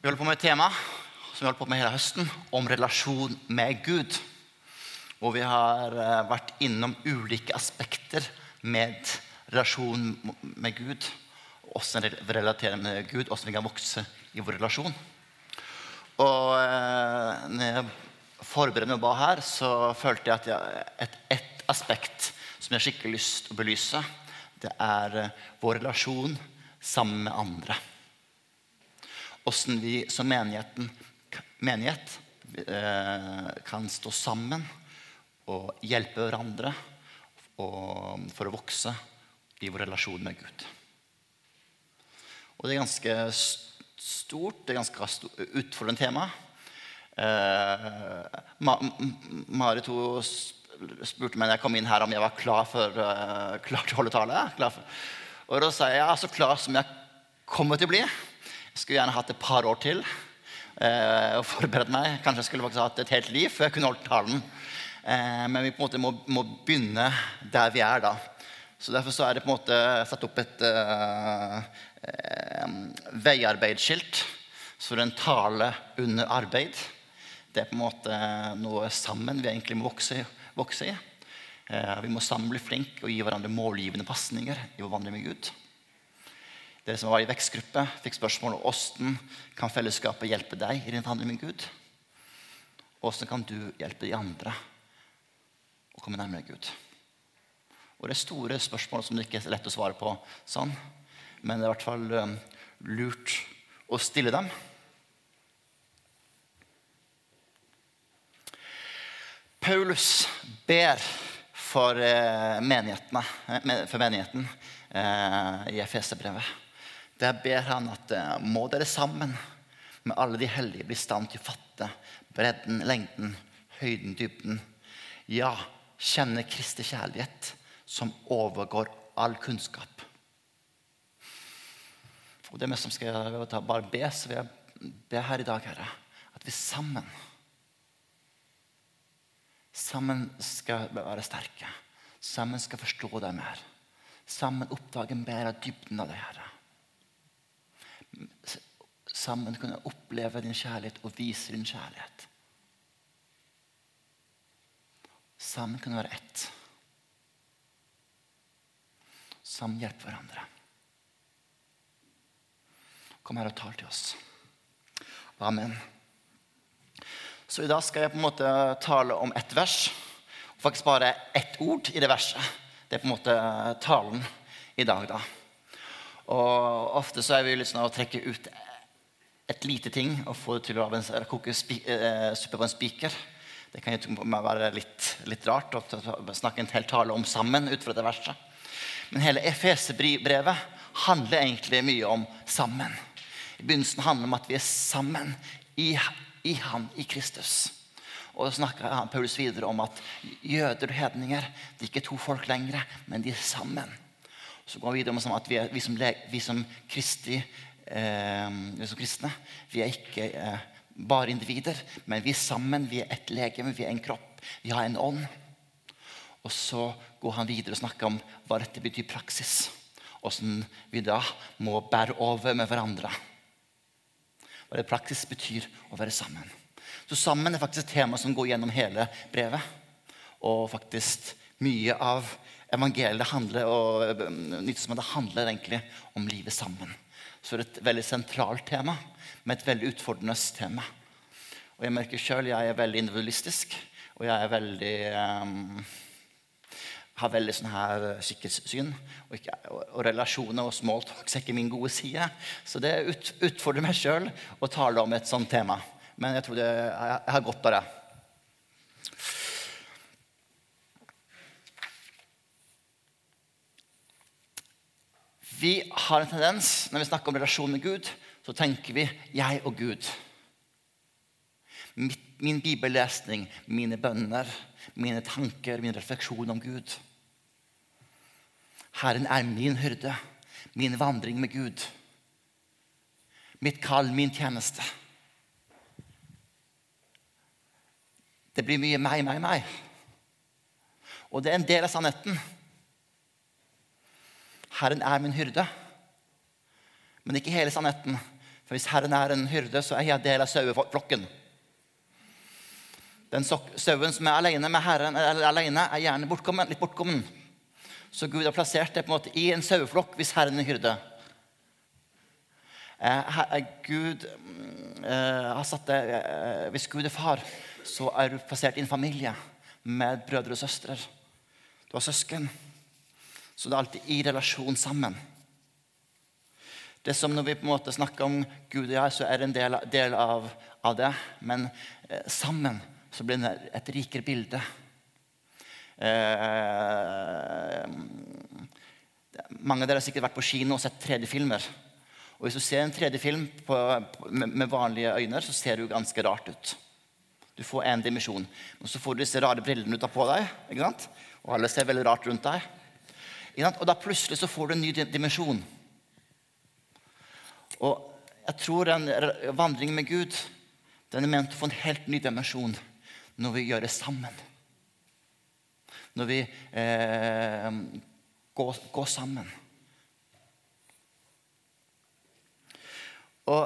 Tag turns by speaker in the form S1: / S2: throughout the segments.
S1: Vi holder på med et tema som vi holder på med hele høsten, om relasjon med Gud. Og vi har eh, vært innom ulike aspekter med relasjon med Gud. Hvordan vi relaterer med Gud, hvordan vi kan vokse i vår relasjon. Og eh, når jeg forberedte meg ba her, så følte jeg at jeg, et, et aspekt som jeg har skikkelig lyst til å belyse, det er eh, vår relasjon sammen med andre. Åssen vi som menigheten, menighet eh, kan stå sammen og hjelpe hverandre for å vokse i vår relasjon med Gud. Og det er ganske stort, det er ganske utfordrende tema. Eh, Marit spurte meg når jeg kom inn her om jeg var klar, for, uh, klar til å holde tale. Og da sa jeg ja, så klar som jeg kommer til å bli. Skulle gjerne hatt et par år til uh, og forberedt meg. Kanskje jeg skulle faktisk hatt et helt liv før jeg kunne holdt talen. Uh, men vi på en måte må, må, begynne der vi er da. Så Derfor så er det på en måte satt opp et veiarbeidsskilt. Så det er en tale under arbeid. Det er på en måte noe sammen vi egentlig må vokse vokse i. Eh, vi må sammen bli flinke og gi hverandre målgivende pasninger i vår vandring med Gud. Dere som var i vekstgruppe, fikk spørsmål om hvordan kan fellesskapet hjelpe deg i din vandring med Gud. Hvordan kan du hjelpe de andre å komme nærmere Gud? Og Det er store spørsmål som det ikke er lett å svare på sånn. Men det er i hvert fall um, lurt å stille dem. Paulus ber for, eh, menighetene, eh, for menigheten eh, i Efeserbrevet. Der ber han at må dere sammen med alle de hellige bli i stand til å fatte bredden, lengden, høyden, dybden. Ja, kjenne Kristi kjærlighet som overgår all kunnskap. Og det mest som skal jeg bare be, så vil jeg be her i dag, Herre, at vi sammen Sammen skal være sterke. Sammen skal forstå deg mer. Sammen oppdage mer av dybden av deg, Herre. Sammen kunne oppleve din kjærlighet og vise din kjærlighet. Sammen kunne være ett. Sammen hjelpe hverandre. Kom her og tal til oss. Amen. Så i dag skal jeg på en måte tale om ett vers. Og faktisk bare ett ord i det verset. Det er på en måte talen i dag, da. Og ofte så er vi litt sånn å trekke ut et lite ting å få det til å koke eh, suppe på en spiker. Det kan jo være litt, litt rart å snakke en hel tale om sammen ut fra det verset. Men hele Efeserbrevet handler egentlig mye om sammen. I begynnelsen handler det om at vi er sammen i i han, i Kristus. Og så snakker Paulus videre om at jøder og hedninger de er ikke to folk lenger, men de er sammen. Så går han videre om at vi, er, vi, som, vi som, Kristi, eh, som kristne vi er ikke eh, bare individer, men vi er sammen. Vi er ett legeme, vi er en kropp. Vi har en ånd. Og så går han videre og snakker om hva dette betyr praksis. Hvordan vi da må bære over med hverandre hva det praksis betyr å være sammen. Så sammen er faktisk et tema som går gjennom hele brevet. Og faktisk mye av evangeliet handler, og det handler egentlig om livet sammen. Så det er et veldig sentralt tema, med et veldig utfordrende tema. Og jeg merker sjøl jeg er veldig individualistisk, og jeg er veldig um, har veldig sånn her sikkerhetssyn. Og, ikke, og, og, relasjoner og smalltalks er ikke min gode side. Så det ut, utfordrer meg sjøl å tale om et sånt tema. Men jeg tror det, jeg, jeg har godt av det. Vi har en tendens når vi snakker om relasjon med Gud, så tenker vi 'jeg og Gud'. Min bibellesning, mine bønner, mine tanker, min refleksjon om Gud. Herren er min hyrde, min vandring med Gud. Mitt kall, min tjeneste. Det blir mye meg, meg, meg. Og det er en del av sannheten. Herren er min hyrde. Men ikke hele sannheten. For hvis Herren er en hyrde, så er jeg del av saueflokken. Den sauen som er alene med Herren, eller alene, er gjerne bortkommen, litt bortkommen. Så Gud har plassert det på en måte i en saueflokk hvis Herren er hyrde. Eh, Gud eh, har satt det, eh, Hvis Gud er far, så er du plassert i en familie med brødre og søstre. Du har søsken. Så det er alltid i relasjon sammen. Det som Når vi på en måte snakker om Gud og jeg, så er det en del, del av, av, det. Men eh, sammen så blir det et rikere bilde. Eh, mange av dere har sikkert vært på kino og sett 3D-filmer. Og Hvis du ser en 3D-film med, vanlige øyne, så ser du ganske rart ut. Du får én dimensjon. Men så får du disse rare brillene du tar på deg. ikke sant? Og alle ser veldig rart rundt deg. Og da plutselig så får du en ny dimensjon. Og jeg tror den vandringen med Gud den er ment å få en helt ny dimensjon når vi gjør det sammen. Når vi eh, går, går, sammen. Og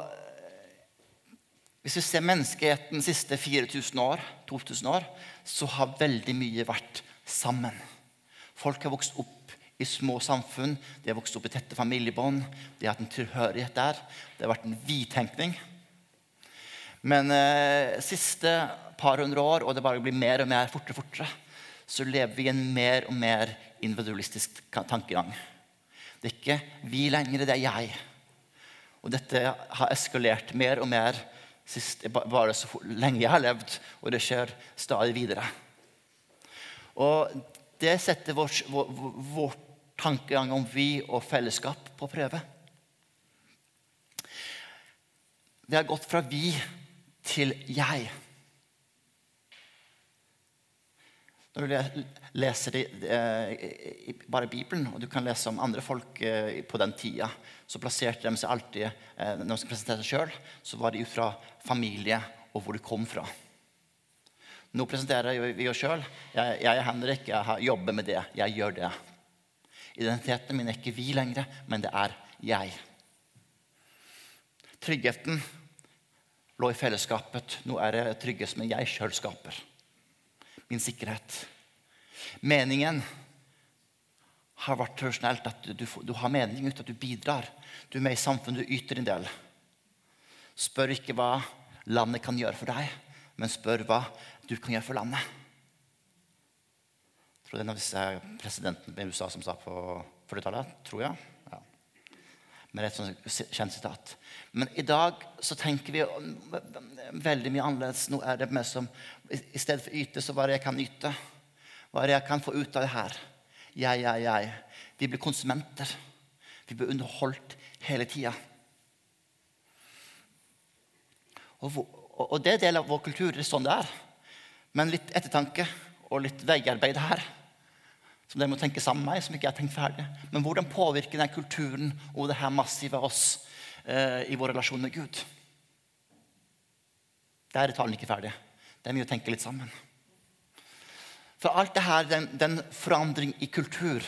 S1: hvis vi ser menneskeheten de siste 4000 år, 2000 år, så har veldig mye vært sammen. Folk har vokst opp i små samfunn, de har vokst opp i tette familiebånd, de har hatt en tilhørighet der. Det har vært en vidtenkning. Men eh, siste par hundre år, og det bare blir mer og mer fortere, fortere, så lever vi i en mer og mer individualistisk tankegang. Det er ikke vi lenger, det er jeg. Og dette har eskalert mer og mer sist, bare så lenge jeg har levd, og det skjer stadig videre. Og det setter vårt, vår, vår tankegang om vi og fellesskap på prøve. Det har gått fra vi til jeg. Når du leser eh, bare Bibelen, og du kan lese om andre folk eh, på den tida, så plasserte de seg alltid eh, Når de skulle presentere seg sjøl, så var de ut fra familie og hvor de kom fra. Nå presenterer vi oss sjøl. Jeg, jeg, er Henrik, jeg jobber med det. Jeg gjør det. Identiteten min er ikke vi lenger, men det er jeg. Tryggheten lå i fellesskapet. Nå er det trygghet som jeg sjøl skaper. Min sikkerhet. Meningen har vært tradisjonelt at du, du, har mening uten at du bidrar. Du er med i samfunnet, du yter en del. Spør ikke hva landet kan gjøre for deg, men spør hva du kan gjøre for landet. Tror det en av disse presidentene i USA som sa på 40-tallet. Tror jeg med et sånt kjent sitat. Men i dag så tenker vi veldig mye annerledes. Nå er det mer som I stedet for yte, så hva er det jeg kan yte? Hva er det jeg kan få ut av det her? Jeg, jeg, jeg. Vi blir konsumenter. Vi blir underholdt hele tida. Og, og, det er del av vår kultur. Det er sånn det er. Men litt ettertanke og litt veiarbeid her som dere må tenke sammen med meg, som ikke er tenkt ferdig. Men hvordan påvirker den kulturen og det her massive oss eh, i vår relasjon med Gud? Der er talen ikke ferdig. Det er mye å tenke litt sammen. For alt det her, den, den forandring i kultur,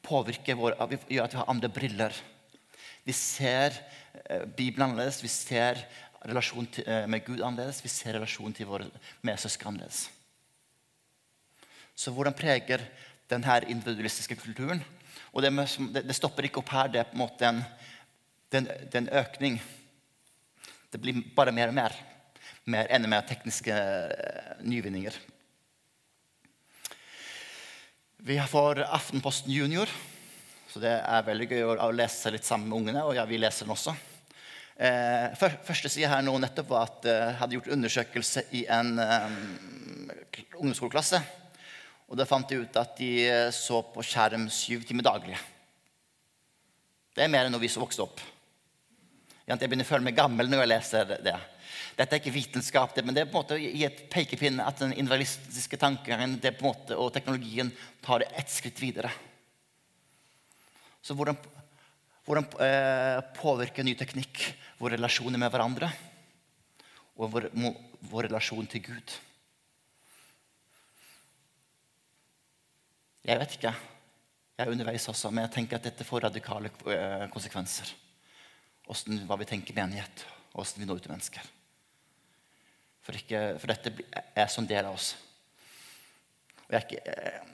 S1: påvirker vår, gjør at vi har andre briller. Vi ser eh, Bibelen annerledes, vi ser relasjonen eh, med Gud annerledes, vi ser relasjonen til våre medsøsken annerledes. Så hvordan preger denne individualistiske kulturen? Og det, med, det, stopper ikke opp her. Det er på en måte en, det en økning. Det blir bare mer og mer. mer enda mer tekniske uh, nyvinninger. Vi får Aftenposten Junior. Så det er veldig gøy å lese litt sammen med ungene. Og ja, vi leser den også. Eh, første side her nå nettopp var at jeg eh, hadde gjort undersøkelse i en ungdomsskoleklasse. Og da fant jeg ut at de eh, så på skjerm syv timer daglig. Det er mer enn når vi som vokste opp. Jeg begynner å føle meg gammel når jeg leser det. Dette er ikke vitenskap, men det er på en måte å gi et pekepinn at den individualistiske tanken måte, og teknologien tar det ett skritt videre. Så hvordan, hvordan eh, påvirker ny teknikk våre relasjoner med hverandre og vår, vår relasjon til Gud? Jeg vet ikke. Jeg er underveis også, men jeg tenker at dette får radikale eh, konsekvenser. hvordan, hva vi tenker menighet, og hvordan vi når ut til mennesker. For, ikke, for dette er som del av oss. Og jeg er ikke... Eh,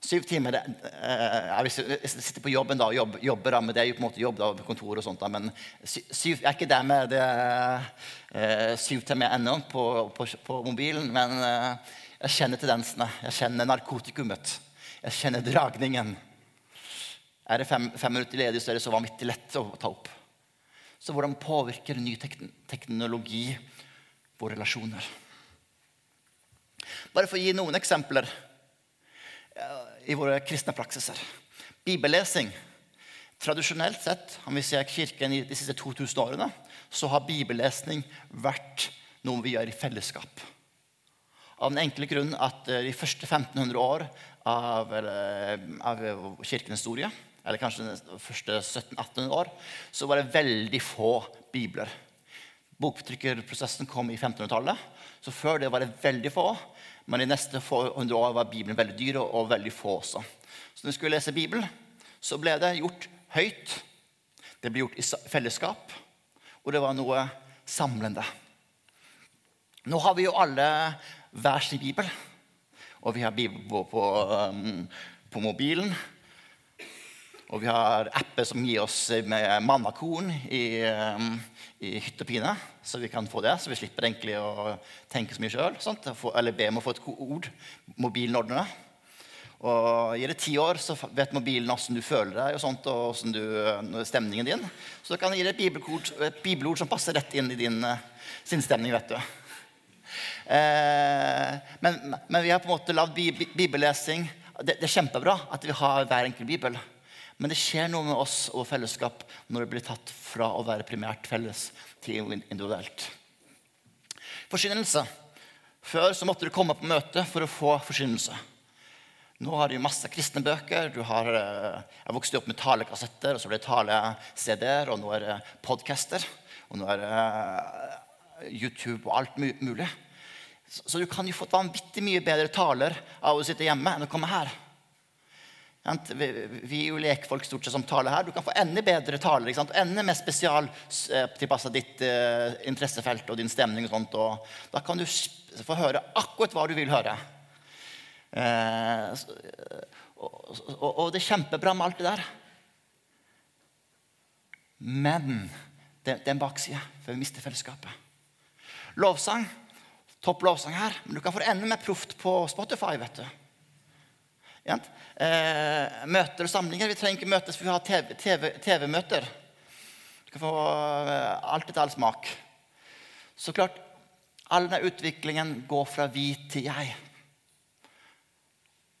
S1: syv timer eh, Jeg sitter på jobben da, og jobb, jobber, men det er jo på en måte jobb da, kontor og sånt. Da, men syv, jeg er ikke der med det syv timer ennå på, på, på, mobilen. Men jeg kjenner tendensene. Jeg kjenner narkotikumet. Jeg kjenner dragningen. Er det fem, fem minutter ledig, så er det så vanvittig lett å ta opp. Så hvordan påvirker ny teknologi våre relasjoner? Bare for å gi noen eksempler i våre kristne praksiser. Bibellesing. Tradisjonelt sett, om vi ser Kirken i de siste 2000 årene, så har bibellesning vært noe vi gjør i fellesskap. Av den enkle grunn at eh, de første 1500 år av, av kirkens historie eller kanskje de første 1700-1800 år, så var det veldig få bibler. Boktrykkerprosessen kom i 1500-tallet, så før det var det veldig få. Men de neste hundre år var Bibelen veldig dyr og veldig få også. Så når vi skulle lese Bibelen, så ble det gjort høyt. Det ble gjort i fellesskap, og det var noe samlende. Nå har vi jo alle hver sin bibel. Og vi har bibel på, um, på mobilen. Og vi har apper som gir oss med mannakorn i, um, i hytt og pine. Så vi kan få det, så vi slipper egentlig å tenke så mye sjøl. Eller be om å få et ord. Mobilen ordner det. Og Gir det ti år, så vet mobilen åssen du føler deg og sånt, og du, stemningen din. Så kan det gi deg et bibelord, et bibelord som passer rett inn i din uh, sinnsstemning. vet du. Eh, men, men, vi har på en måte lagd bibellesing. Det, det er kjempebra at vi har hver enkelt bibel. Men det skjer noe med oss og fellesskap når det blir tatt fra å være primært felles til individuelt. Forsynelse. Før så måtte du komme på møte for å få forsynelse. Nå har du masse kristne bøker. Du har, eh, jeg vokste opp med talekassetter, og så ble det tale-CD-er, og nå er det podcaster. Og nå er det eh, YouTube og alt mulig. Så du kan jo få vanvittig mye bedre taler av å sitte hjemme enn å komme her. Vi er jo lekfolk stort sett som taler her. Du kan få enda bedre taler. Enda mer spesialtilpassa ditt eh, interessefelt og din stemning. og sånt. Og da kan du få høre akkurat hva du vil høre. Uh, og, og, og, det er kjempebra med alt det der. Men det, det er en bakside, for vi mister fellesskapet. Lovsang. Topp lovsang her. Men du kan få det enda mer proft på Spotify. vet du. Eh, møter og samlinger. Vi trenger ikke møtes, for vi har TV-møter. TV, du kan få eh, alt etter all smak. Så klart, all denne utviklingen går fra vi til jeg.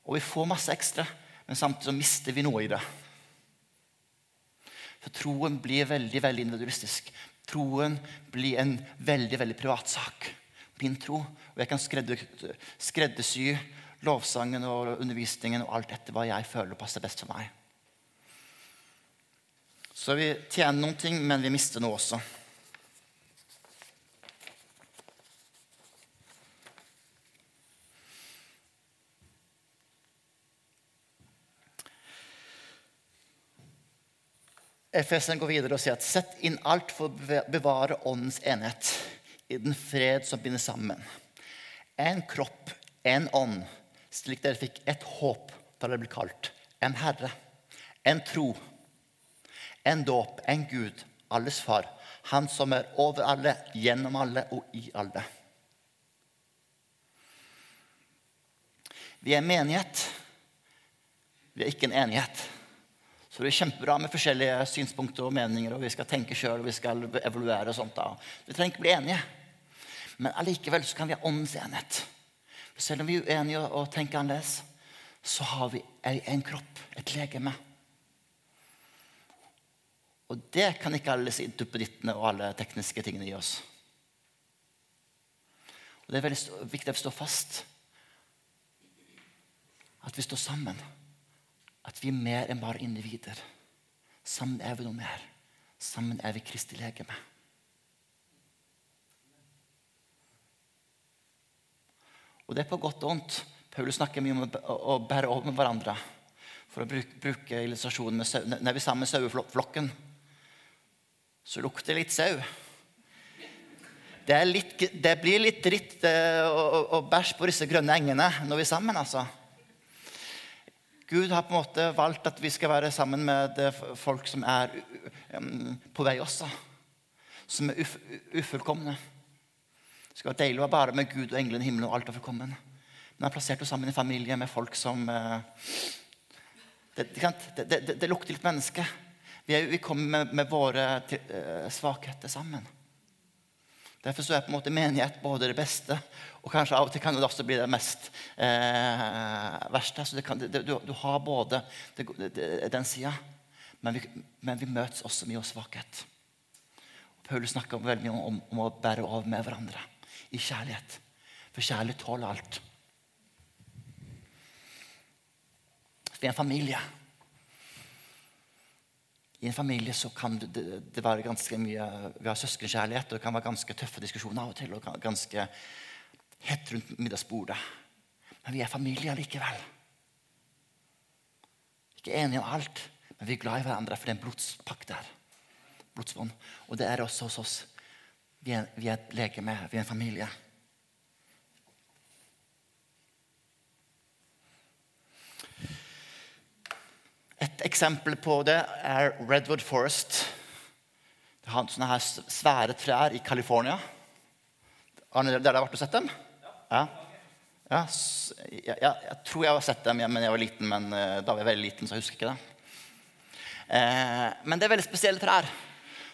S1: Og vi får masse ekstra, men samtidig så mister vi noe i det. For troen blir veldig veldig individualistisk. Troen blir en veldig veldig privatsak. Min tro. Og jeg kan skreddersy lovsangen og undervisningen og alt etter hva jeg føler passer best for meg. Så vi tjener noen ting, men vi mister noe også. FSN går videre og sier at sett inn alt for å bevare åndens enhet i den fred som binder sammen. En kropp, en ånd slik dere fikk et håp da dere ble kalt. En Herre, en tro, en dåp, en Gud, alles far. Han som er over alle, gjennom alle og i alle. Vi er menighet. Vi er ikke en enighet. Så det er kjempebra med forskjellige synspunkter og meninger, og vi skal tenke sjøl og vi skal evaluere. og sånt. Da. Vi trenger ikke bli enige. Men allikevel kan vi ha åndens enhet. Selv om vi er uenige og tenker annerledes, så har vi en kropp, et legeme. Og det kan ikke alle duppedittene og alle tekniske tingene gi oss. Og Det er veldig viktig at vi står fast. At vi står sammen. At vi er mer enn bare individer. Sammen er vi noe mer. Sammen er vi Kristi legeme. Og det er på godt og vondt. Paulus snakker mye om å bære over med hverandre. For å bruke, bruke illustrasjonen med når vi er sammen med saueflokken. så lukter det litt sau. Det, litt, det, blir litt dritt og, og, og bæsj på disse grønne engene når vi er sammen. altså. Gud har på en måte valgt at vi skal være sammen med folk som er på vei også. Som er ufullkomne. Det skal være deilig å være bare med Gud og englene i himmelen og alt er forkommen. Men han har plassert oss sammen i familie med folk som eh, det, det, det, det lukter litt menneske. Vi, er, vi kommer med, med våre uh, svakheter sammen. Derfor så er på en måte menighet både det beste og kanskje av og til kan det også bli det mest eh, verste. Så kan, du, du, har både den sida, men, men, vi møtes også mye av svakhet. Paulus snakker veldig mye om, om, å bære over med hverandre i kjærlighet. For kjærlighet tåler alt. Vi er en familie. I en familie så kan det, det, være ganske mye Vi har søskenkjærlighet, og det kan være ganske tøffe diskusjoner av og til. og ganske hett rundt middagsbordet. Men vi er familie likevel. Ikke enige om alt, men vi er glad i hverandre, for det er en blodspakt der. Blodsbånd. Og det er også hos oss. Vi er, vi er et legeme, vi er en familie. Et eksempel på det er Redwood Forest. Det har sånne her svære trær i California. Arne, dere har vært og sett dem? Ja. Ja, jeg, jeg, tror jeg har sett dem men jeg var liten, men uh, da var jeg veldig liten, så jeg husker ikke det. Eh, men det er veldig spesielle trær.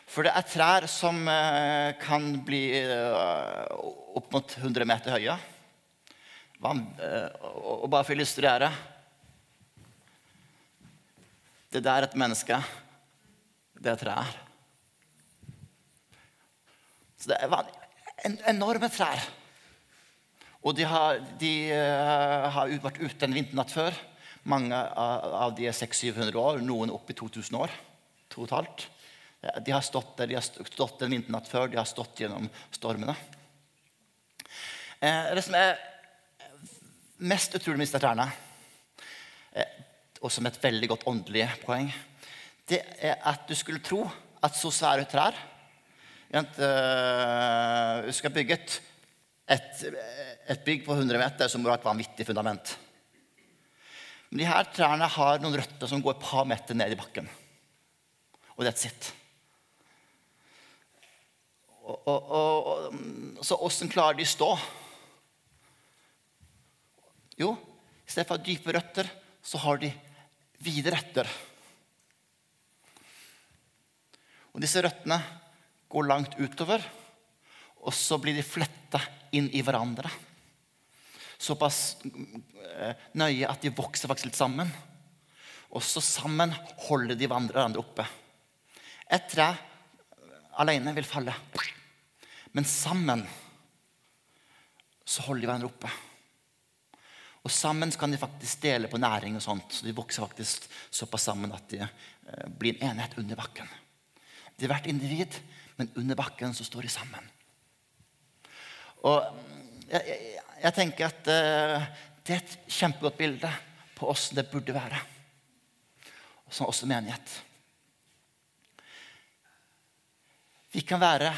S1: For det er trær som uh, kan bli uh, opp mot 100 meter høye. Og bare for å illustrere Det der er et menneske. Det er trær. Så det er en, enorme trær. Og de har, de, har vært ute en vinternatt før. Mange av de er 600-700 år, noen opp i 2000 år totalt. De har stått der, de har stått en vinternatt før, de har stått gjennom stormene. Eh, det som er mest utrolig med disse trærne, eh, og som er et veldig godt åndelig poeng, det er at du skulle tro at så svære trær uh, Du skal bygge et, et et bygg på 100 meter som må ha et vanvittig fundament. Men de her trærne har noen røtter som går et par meter ned i bakken. Og that's it. Og, og, og, så åssen klarer de å stå? Jo, i stedet for dype røtter, så har de vide røtter. Og disse røttene går langt utover, og så blir de fletta inn i hverandre såpass eh, nøye at de vokser faktisk litt sammen. Og så sammen holder de hverandre oppe. Et tre alene vil falle, men sammen så holder de hverandre oppe. Og sammen kan de faktisk dele på næring. og sånt, så De vokser faktisk såpass sammen at de eh, blir en enhet under bakken. De er hvert individ, men under bakken så står de sammen. Og jeg, jeg, jeg tenker at uh, det er et kjempegodt bilde på åssen det burde være. Som også menighet. Vi kan være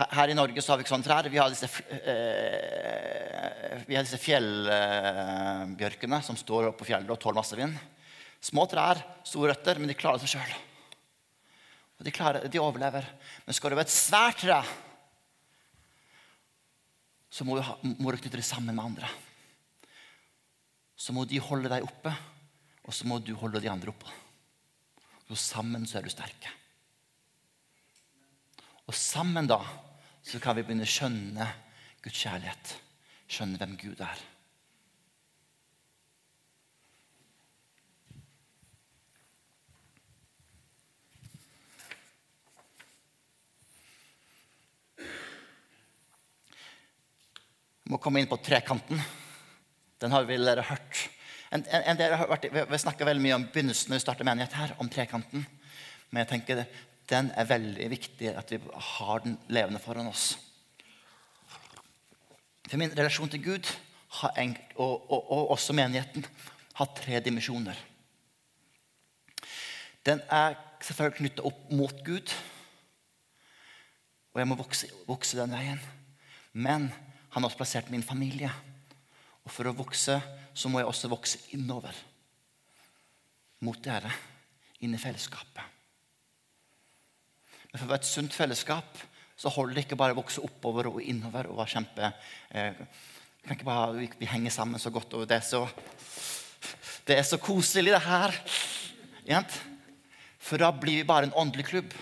S1: Her i Norge så har vi ikke sånne trær. Vi har disse, eh, disse fjellbjørkene som står oppe på fjellet og tåler masse vind. Små trær, store røtter, men de klarer seg sjøl. De, de overlever. Men skal du være et svært tre så må du, ha, må du knytte deg sammen med andre. Så må de holde deg oppe, og så må du holde de andre oppe. Så sammen så er du sterke. Og sammen da så kan vi begynne å skjønne Guds kjærlighet. Skjønne hvem Gud er. må komme inn på trekanten. Den har vel dere hørt. En, en, en dere har vært, vi snakker veldig mye om begynnelsen når vi starter menighet her, om trekanten. Men jeg tenker den er veldig viktig at vi har den levende foran oss. For min relasjon til Gud en, og, og, og, også menigheten har tre dimensjoner. Den er selvfølgelig knytta opp mot Gud, Og jeg må vokse, vokse den veien. Men han har også plassert min familie. Og for å vokse så må jeg også vokse innover. Mot dere. Inn i fellesskapet. Men for å være et sunt fellesskap så holder det ikke bare å vokse oppover og innover og være kjempe eh, kan ikke bare, vi, vi, henger sammen så godt, og det er så, det er så koselig, det her. For da blir vi bare en åndelig klubb.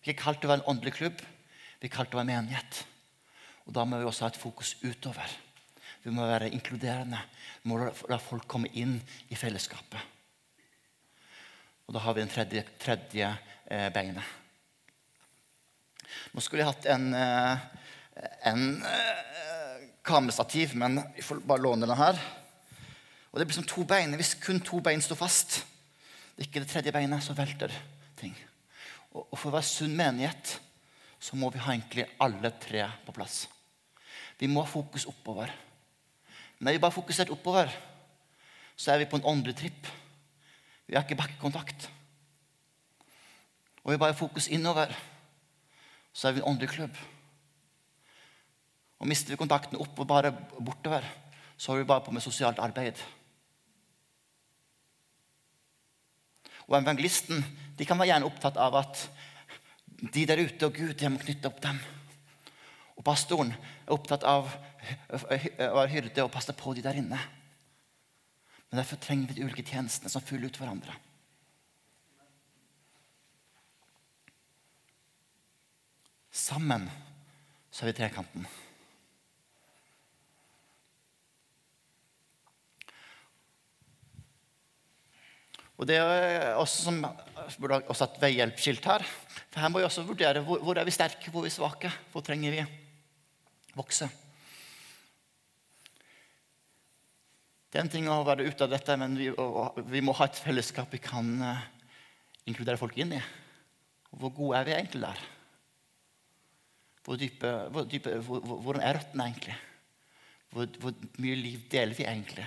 S1: Vi er ikke kalt å være en åndelig klubb, vi er kalt å være menighet. Og Da må vi også ha et fokus utover. Vi må være inkluderende. Vi må la folk komme inn i fellesskapet. Og da har vi det tredje, tredje eh, beinet. Nå skulle jeg hatt en, eh, en eh, kamerastativ, men vi får bare låne den her. Og det blir som to bein. Hvis kun to bein står fast, det er ikke det tredje beinet, så velter ting. Og, for å være sunn menighet så må vi ha egentlig alle tre på plass. Vi må ha fokus oppover. Men er vi bare fokusert oppover, så er vi på en åndelig tripp. Vi har ikke bakkekontakt. Og vi bare fokus innover, så er vi en åndelig klubb. Og mister vi kontakten opp og bare bortover, så har vi bare på med sosialt arbeid. Og evangelisten de kan være gjerne opptatt av at de der ute og Gud, jeg må knytte opp dem. Og pastoren er opptatt av å være hyrde og passe på de der inne. Men derfor trenger vi de ulike tjenestene som fyller ut hverandre. Sammen så er vi trekanten. Og Det er også som burde også et veihjelpsskilt her. For Her må vi også vurdere hvor, hvor er vi sterke, hvor er vi svake, hvor trenger vi vokse. Det er en ting å være ute av dette, men vi, vi må ha et fellesskap vi kan uh, inkludere folk inn i. Og hvor gode er vi egentlig der? Hvor dype, hvor dype, hvor, hvordan er røttene egentlig? Hvor, hvor, mye liv deler vi egentlig?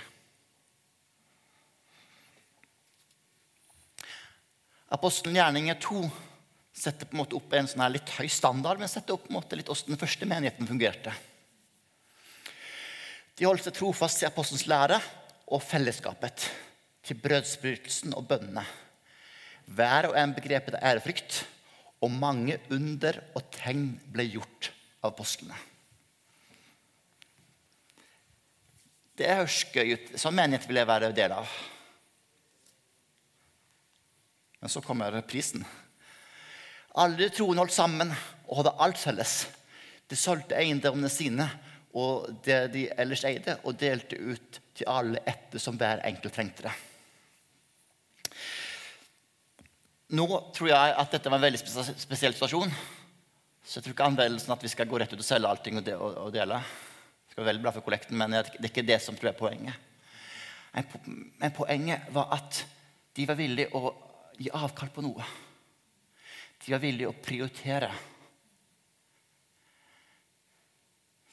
S1: Apostelen Gjerninger 2 setter på en måte opp en sånn her litt høy standard, men setter opp på en måte litt hvordan den første menigheten fungerte. De holdt seg trofast til apostelens lære og fellesskapet, til brødsbrytelsen og bønnene. Hver og en begrepet av ærefrykt, og mange under og tegn ble gjort av apostlene. Det høres gøy ut. Sånn menighet vil jeg være del av. Men så kommer prisen. Alle troende holdt sammen og hadde alt felles. De solgte eiendommene sine og det de ellers eide, og delte ut til alle etter som hver enkelt trengte det. Nå tror jeg at dette var en veldig spesiell situasjon. Så jeg tror ikke anvendelsen at vi skal gå rett ut og selge allting og, dele. Det skal være veldig bra for kollekten, men det er ikke det som tror jeg er poenget. Men poenget var at de var villige å gi avkall på noe. De var villige å prioritere.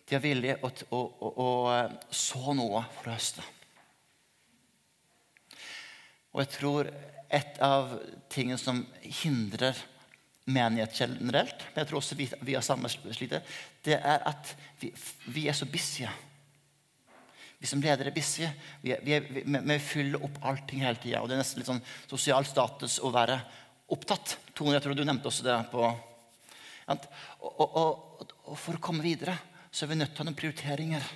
S1: De var villige å, å, å, å så noe for å høste. Og jeg tror et av tingene som hindrer menighet generelt, men jeg tror også vi, vi har samme sliter, det er at vi, vi er så busy. Vi som ledere er busy. Vi, vi, vi, vi fyller opp allting hele tida. Og det er nesten litt sånn sosial status å være opptatt. Tone, jeg tror du nevnte også det på og, og, og, og, for å komme videre så er vi nødt til å ha noen prioriteringer.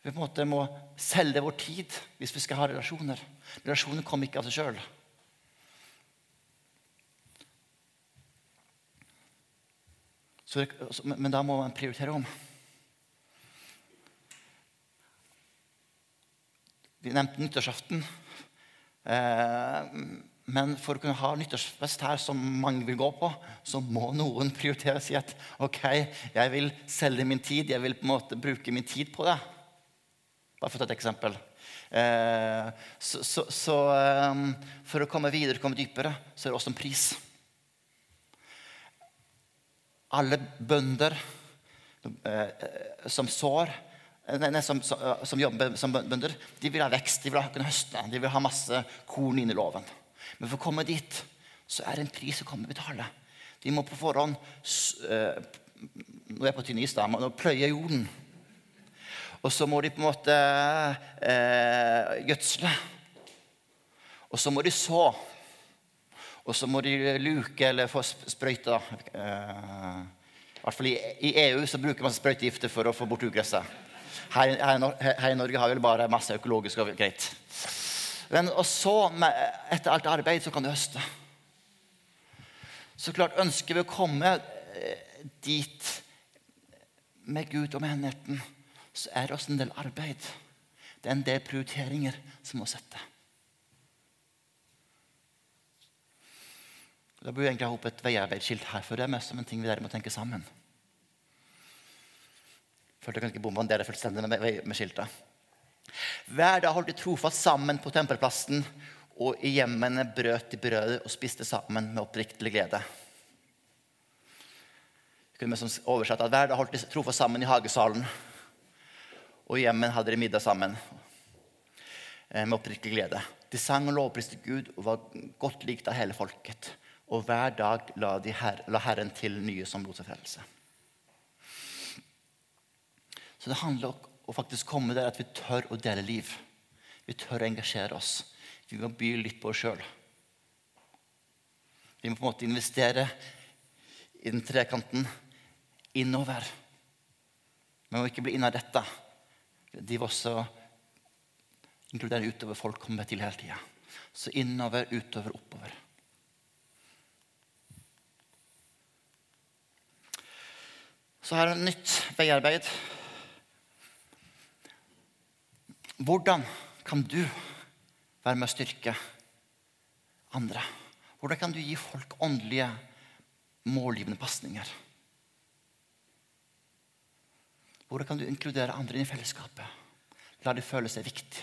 S1: Vi på en måte må selge vår tid hvis vi skal ha relasjoner. Relasjoner kommer ikke av seg sjøl. Men da må man prioritere om. Vi nevnte nyttårsaften. Eh, men for å kunne ha nyttårsfest her som mange vil gå på, så må noen prioritere og si at ok, jeg vil selge min tid, jeg vil på en måte bruke min tid på det. Bare for å ta et eksempel. Eh, så, så, så eh, for å komme videre, komme dypere, så er det også en pris. Alle bønder som sår nei, som, som, jobber som bønder, de vil ha vekst, de vil ha kunne høste, de vil ha masse korn inn i låven. Men for å komme dit så er det en pris å komme og betale. De må på forhånd Nå er jeg på tynn is, da. Må pløye jorden. Og så må de på en måte eh, gjødsle. Og så må de så. Og så må de luke eller få sprøyta. Eh, I hvert fall i, i, EU så bruker man sprøytegifter for å få bort ugresset. Her, her, her, i Norge har vi bare masse økologisk og greit. Men, og så, etter alt arbeid, så kan du høste. Så klart ønsker vi å komme eh, dit med Gud og menigheten, så er det også en del arbeid. Det er en del prioriteringer som må sette. Da burde vi egentlig ha opp et veiarbeidsskilt her, for det er mest som en ting vi der må tenke sammen. Følte jeg kan ikke bombardere fullstendig med, med, skiltet. Hver dag holdt de trofast sammen på tempelplassen og i hjemmene brøt de brødet og spiste sammen med oppriktig glede. Jeg kunne oversatt at Hver dag holdt de trofast sammen i hagesalen, og hjemmen hadde de middag sammen eh, med oppriktig glede. De sang og lovpriste Gud og var godt likt av hele folket. Og hver dag la, her, la Herren til nye som lot seg frelse. Så det handler om å faktisk komme der at vi tør å dele liv. Vi tør å engasjere oss. Vi må by litt på oss sjøl. Vi må på en måte investere i den trekanten innover. Vi må ikke bli innadretta. De vil også inkludere utover. Folk kommer til hele tida. Så innover, utover, oppover. Så her er nytt veiarbeid. Hvordan kan du være med å styrke andre? Hvordan kan du gi folk åndelige, målgivende pasninger? Hvordan kan du inkludere andre inn i fellesskapet? La dem føle seg viktig.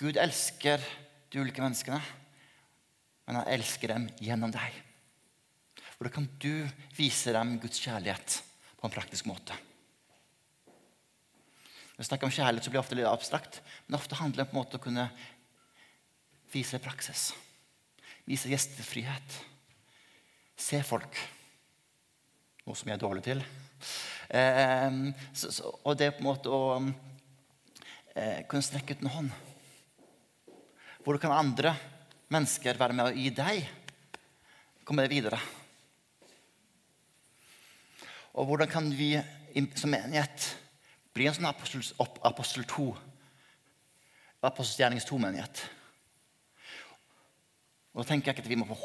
S1: Gud elsker de ulike menneskene, men han elsker dem gjennom deg. Hvordan kan du vise dem Guds kjærlighet på en praktisk måte? Når vi snakker om kjærlighet, så blir det ofte litt abstrakt. Men ofte handler det om å kunne vise praksis. Vise gjestefrihet. Se folk. Noe som jeg er dårlig til. Eh, så, så, og det er på en måte å eh, kunne strekke ut en hånd. Hvordan kan andre mennesker være med å gi deg komme videre? Og hvordan kan vi som menighet bli en sånn apostel, apostel 2. Apostelgjerningens 2-menighet. Og Da tenker jeg ikke at vi må få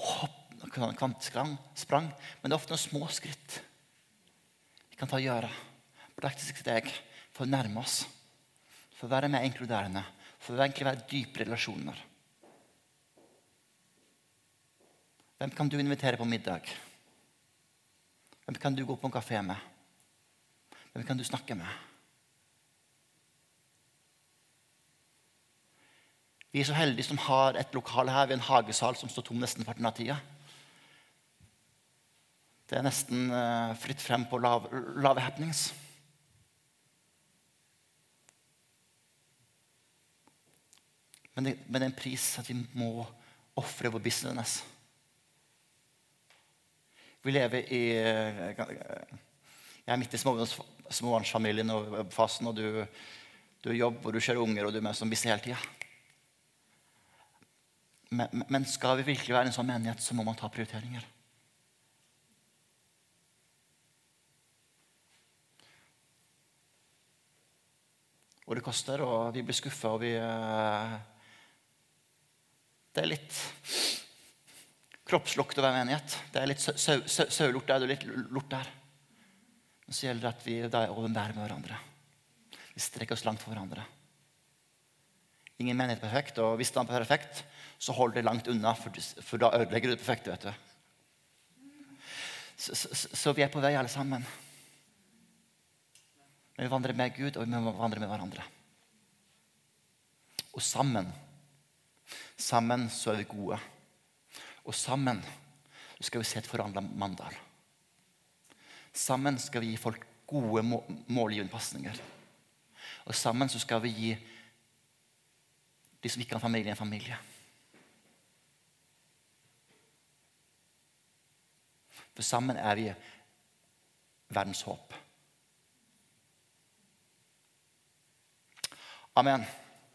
S1: hopp, kvantesprang, sprang, men det er ofte noen små skritt vi kan ta og gjøre. Praktiske steg for å nærme oss. For å være mer inkluderende. For å egentlig være dype relasjoner. Hvem kan du invitere på middag? Hvem kan du gå på en kafé med? Hvem kan du snakke med? Vi er så heldige som har et lokal her ved en hagesal som står tom nesten parten av tida. Det er nesten uh, fritt frem på lave, lave happenings. Men det, men det er en pris at vi må ofre vår business. Vi lever i uh, Jeg er midt i småbarnsfamilien og fasen, og du, du jobber og du kjører unger, og du er med som busy hele tida. Men, men skal vi virkelig være en sånn menighet, så må man ta prioriteringer. Og det koster, og vi blir skuffa, og vi uh, Det er litt kroppslukt å være menighet. Det er litt sauelort der, det er litt lort der. Men så gjelder det at vi da er overbærer med hverandre. Vi strekker oss langt for hverandre. Ingen menighet er perfekt, og hvis den er perfekt, så hold det langt unna, for, for da ødelegger du det perfekte. vet du. Så, så, så, vi er på vei, alle sammen. Men vi vandrer med Gud, og vi vandrer med hverandre. Og sammen Sammen så er vi gode. Og sammen skal vi se et forandra Mandal. Sammen skal vi gi folk gode målgivende pasninger. Og sammen så skal vi gi de som ikke har familie, en familie. For sammen er vi verdens håp. Amen.